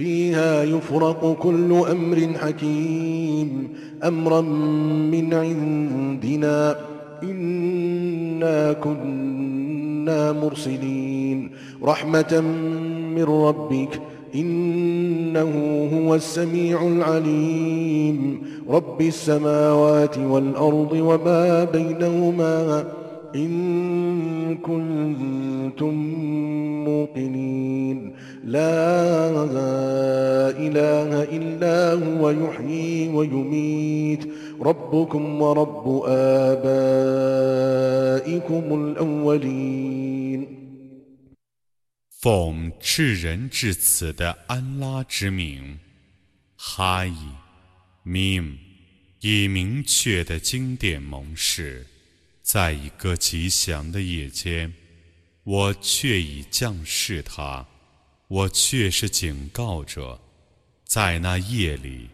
فيها يفرق كل أمر حكيم أمرا من عندنا. إنا كنا مرسلين. رحمة من ربك إنه هو السميع العليم. رب السماوات والأرض وما بينهما. إن كنتم موقنين. ilanga 奉至仁至此的安拉之名哈伊，咪姆以明确的经典盟誓在一个吉祥的夜间我确已降是他我却是警告着，在那夜里，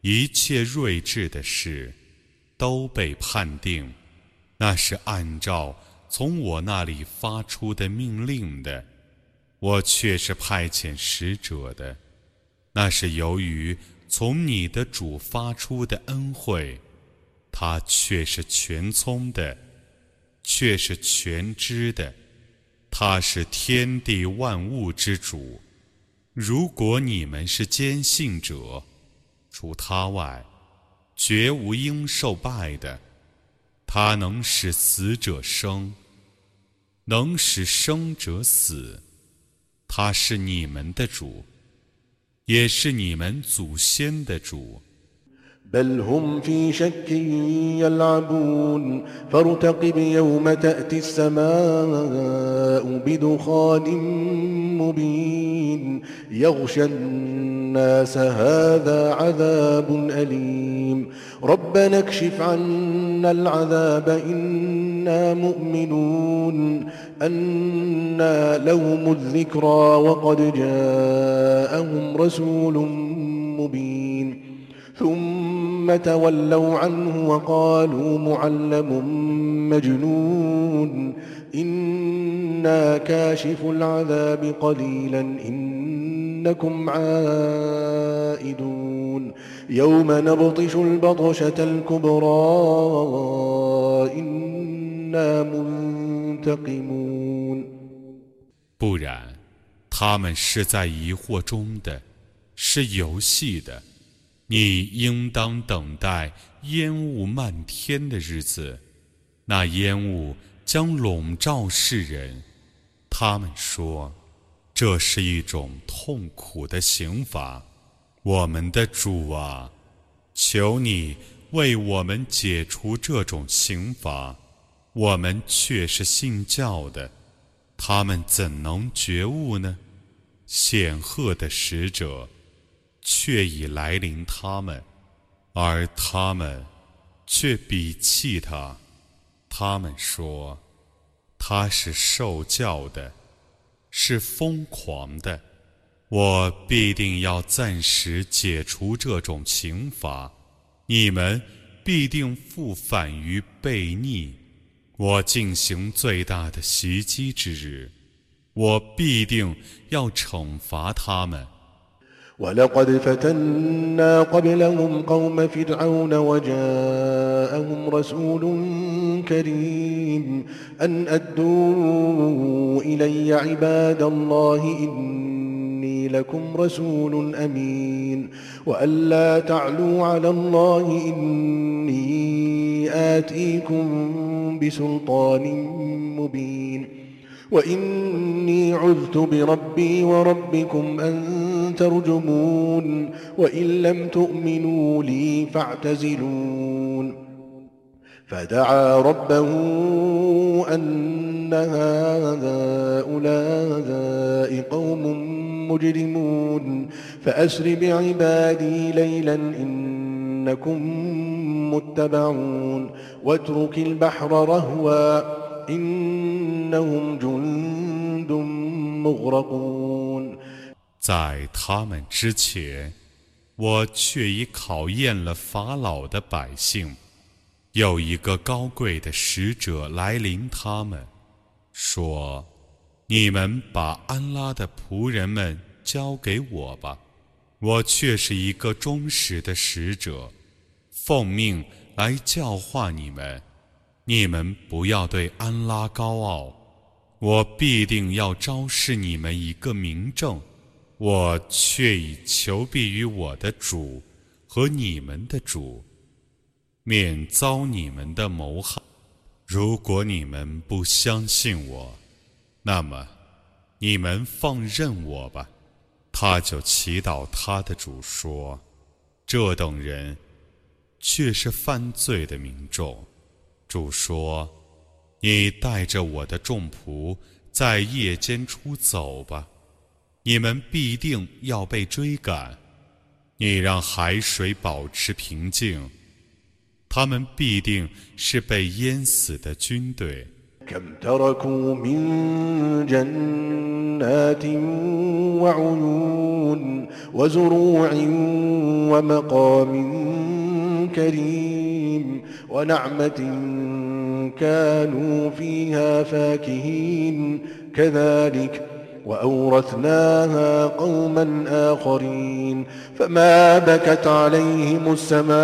一切睿智的事都被判定，那是按照从我那里发出的命令的。我却是派遣使者的，那是由于从你的主发出的恩惠，他却是全聪的，却是全知的，他是天地万物之主。如果你们是坚信者，除他外，绝无应受拜的。他能使死者生，能使生者死。他是你们的主，也是你们祖先的主。بل هم في شك يلعبون. فارتقب يوم تأتي السماء بدخان مبين. يغشى الناس هذا عذاب أليم. ربنا اكشف عنا العذاب إنا مؤمنون. أنا لهم الذكرى وقد جاءهم رسول مبين. ثم تولوا عنه وقالوا معلم مجنون إنا كاشف العذاب قليلا إنكم عائدون يوم نبطش البطشة الكبرى إنا منتقمون 不然，他们是在疑惑中的，是游戏的。 你应当等待烟雾漫天的日子，那烟雾将笼罩世人。他们说，这是一种痛苦的刑罚。我们的主啊，求你为我们解除这种刑罚。我们却是信教的，他们怎能觉悟呢？显赫的使者。却已来临他们，而他们却鄙弃他。他们说他是受教的，是疯狂的。我必定要暂时解除这种刑罚，你们必定复返于悖逆。我进行最大的袭击之日，我必定要惩罚他们。ولقد فتنا قبلهم قوم فرعون وجاءهم رسول كريم. أن أدوا إلي عباد الله إني لكم رسول أمين. وأن لا تعلوا على الله إني آتيكم بسلطان مبين. وإني عذت بربي وربكم أن ترجمون وإن لم تؤمنوا لي فاعتزلون. فدعا ربه أن هؤلاء قوم مجرمون. فأسر بعبادي ليلا إنكم متبعون. واترك البحر رهوا 在他们之前，我却已考验了法老的百姓。有一个高贵的使者来临他们，说：“你们把安拉的仆人们交给我吧，我却是一个忠实的使者，奉命来教化你们。你们不要对安拉高傲，我必定要昭示你们一个明证。”我却已求必于我的主和你们的主，免遭你们的谋害。如果你们不相信我，那么你们放任我吧。他就祈祷他的主说：“这等人却是犯罪的民众。”主说：“你带着我的众仆在夜间出走吧。”你们必定要被追赶，你让海水保持平静，他们必定是被淹死的军队。كم تركوا من جنات وعيون وزروع ومقام كريم ونعمة كانوا فيها فاكهين كذلك وأورثناها قوما آخرين فما بكت عليهم السماء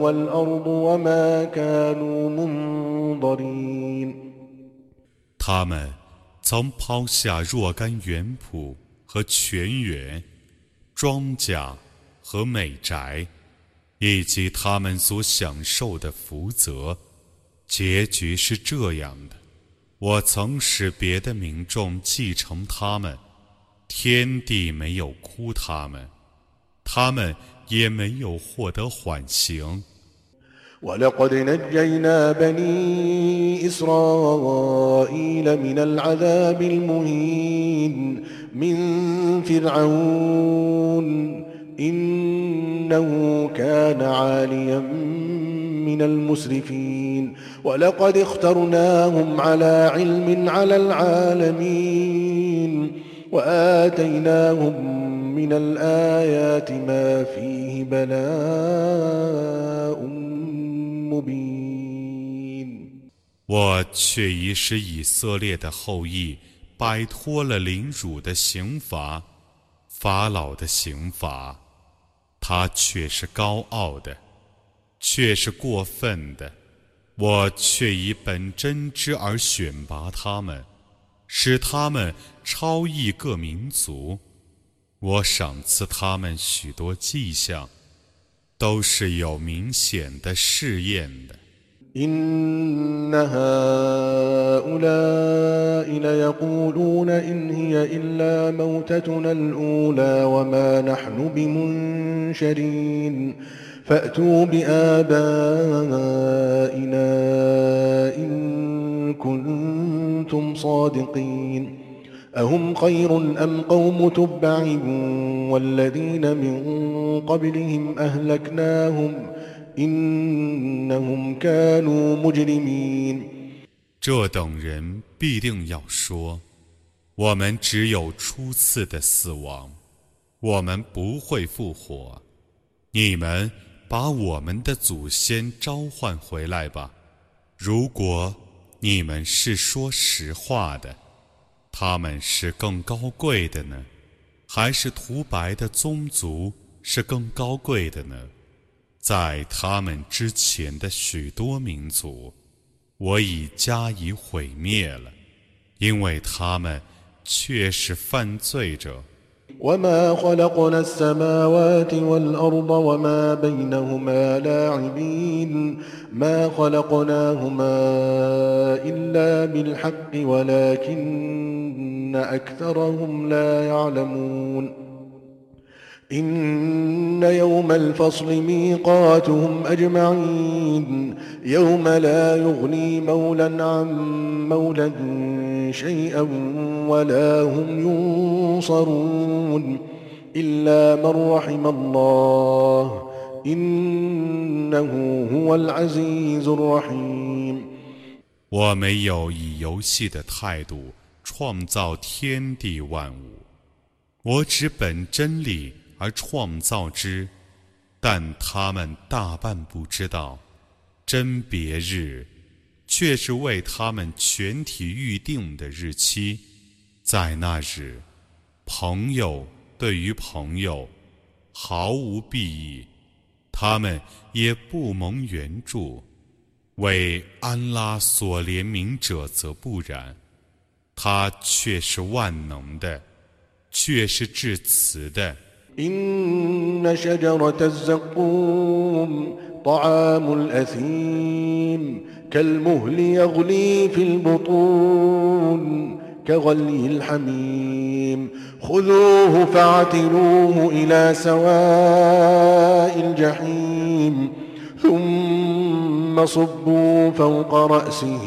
والأرض وما كانوا منظرين 他们曾抛下若干园圃和泉源、庄稼和美宅，以及他们所享受的福泽，结局是这样的。我曾使别的民众继承他们，天地没有哭他们，他们也没有获得缓刑。ولقد نجينا بني إسرائيل من العذاب المهين من فرعون. إنه كان عاليا من المسرفين. ولقد اخترناهم على علم على العالمين. وآتيناهم من الآيات ما فيه بلاء 我却已使以色列的后裔摆脱了凌辱的刑罚，法老的刑罚，他却是高傲的，却是过分的。我却以本真之而选拔他们，使他们超异各民族。我赏赐他们许多迹象，都是有明显的试验的。فأتوا بآبائنا إن كنتم صادقين أهم خير أم قوم تبع والذين من قبلهم أهلكناهم إنهم كانوا مجرمين 这等人必定要说：“我们只有初次的死亡，我们不会复活。你们把我们的祖先召唤回来吧！如果你们是说实话的， 他们是更高贵的呢，还是涂白的宗族是更高贵的呢？在他们之前的许多民族，我已加以毁灭了，因为他们却是犯罪者。وما خلقنا السماوات والأرض وما بينهما لاعبين ما خلقناهما إلا بالحق ولكن أكثرهم لا يعلمون إن يوم الفصل ميقاتهم أجمعين يوم لا يغني مولا عن مولا شيئا ولا هم ينصرون إلا من رحم الله إنه هو العزيز الرحيم 我没有以游戏的态度 创造天地万物，我只本真理而创造之，但他们大半不知道，真别日，却是为他们全体预定的日期，在那日，朋友对于朋友毫无裨益，他们也不蒙援助。为安拉所怜悯者则不然，他却是万能的，却是至慈的。إن شجرة الزقوم طعام الأثيم كالمهل يغلي في البطون كغلي الحميم خذوه فاعتلوه إلى سواء الجحيم ثم صبوا فوق رأسه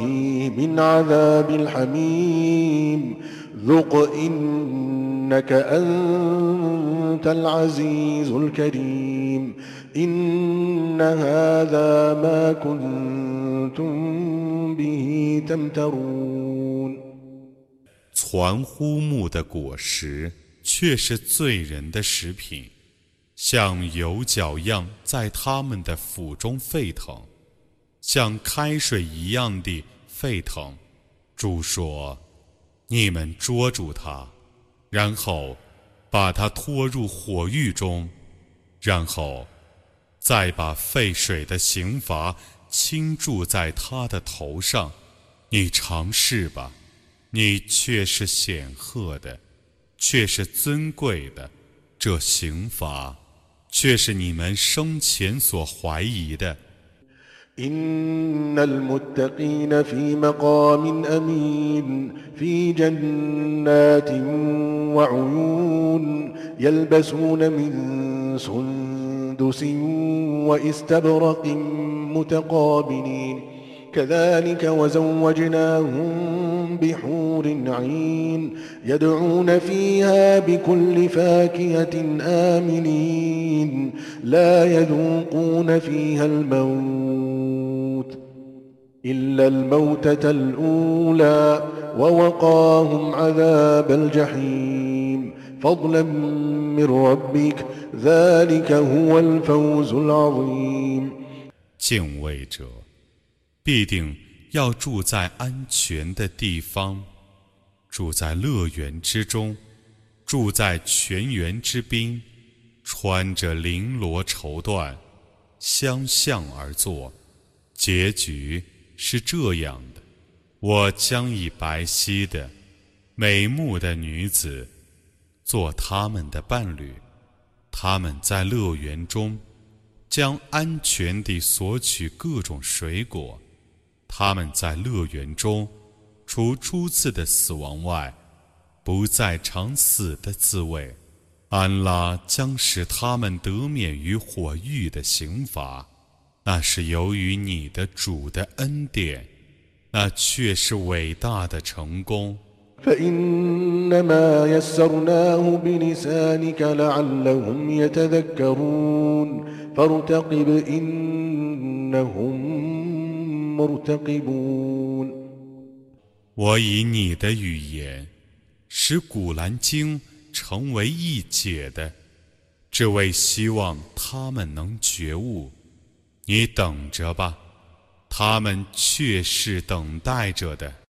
من عذاب الحميم ذق إنك أنت العزيز الكريم إن هذا ما كنتم به تمترون 传呼木的果实却是罪人的食品，像油角一样在他们的腹中沸腾， 像开水一样的沸腾。主说：“你们捉住他，然后把他拖入火狱中，然后再把沸水的刑罚倾注在他的头上。你尝试吧。”你却是显赫的，却是尊贵的，这刑罚却是你们生前所怀疑的。إن المتقين في مقام أمين في جنات وعيون يلبسون من سندس وإستبرق متقابلين. كذلك وزوجناهم بحور عين يدعون فيها بكل فاكهة آمنين. لا يذوقون فيها الموت إلا الموتة الأولى ووقاهم عذاب الجحيم فضلا من ربك ذلك هو الفوز العظيم 敬畏者必定要住在安全的地方，住在乐园之中，住在泉源之滨，穿着绫罗绸缎，相向而坐。结局 是这样的：我将以白皙的、美目的女子做他们的伴侣，他们在乐园中将安全地索取各种水果。他们在乐园中，除初次的死亡外，不再尝死的滋味。安拉将使他们得免于火狱的刑罚，那是由于你的主的恩典，那却是伟大的成功。我以你的语言使《古兰经》成为易解的，只为希望他们能觉悟。你等着吧，他们却是等待着的。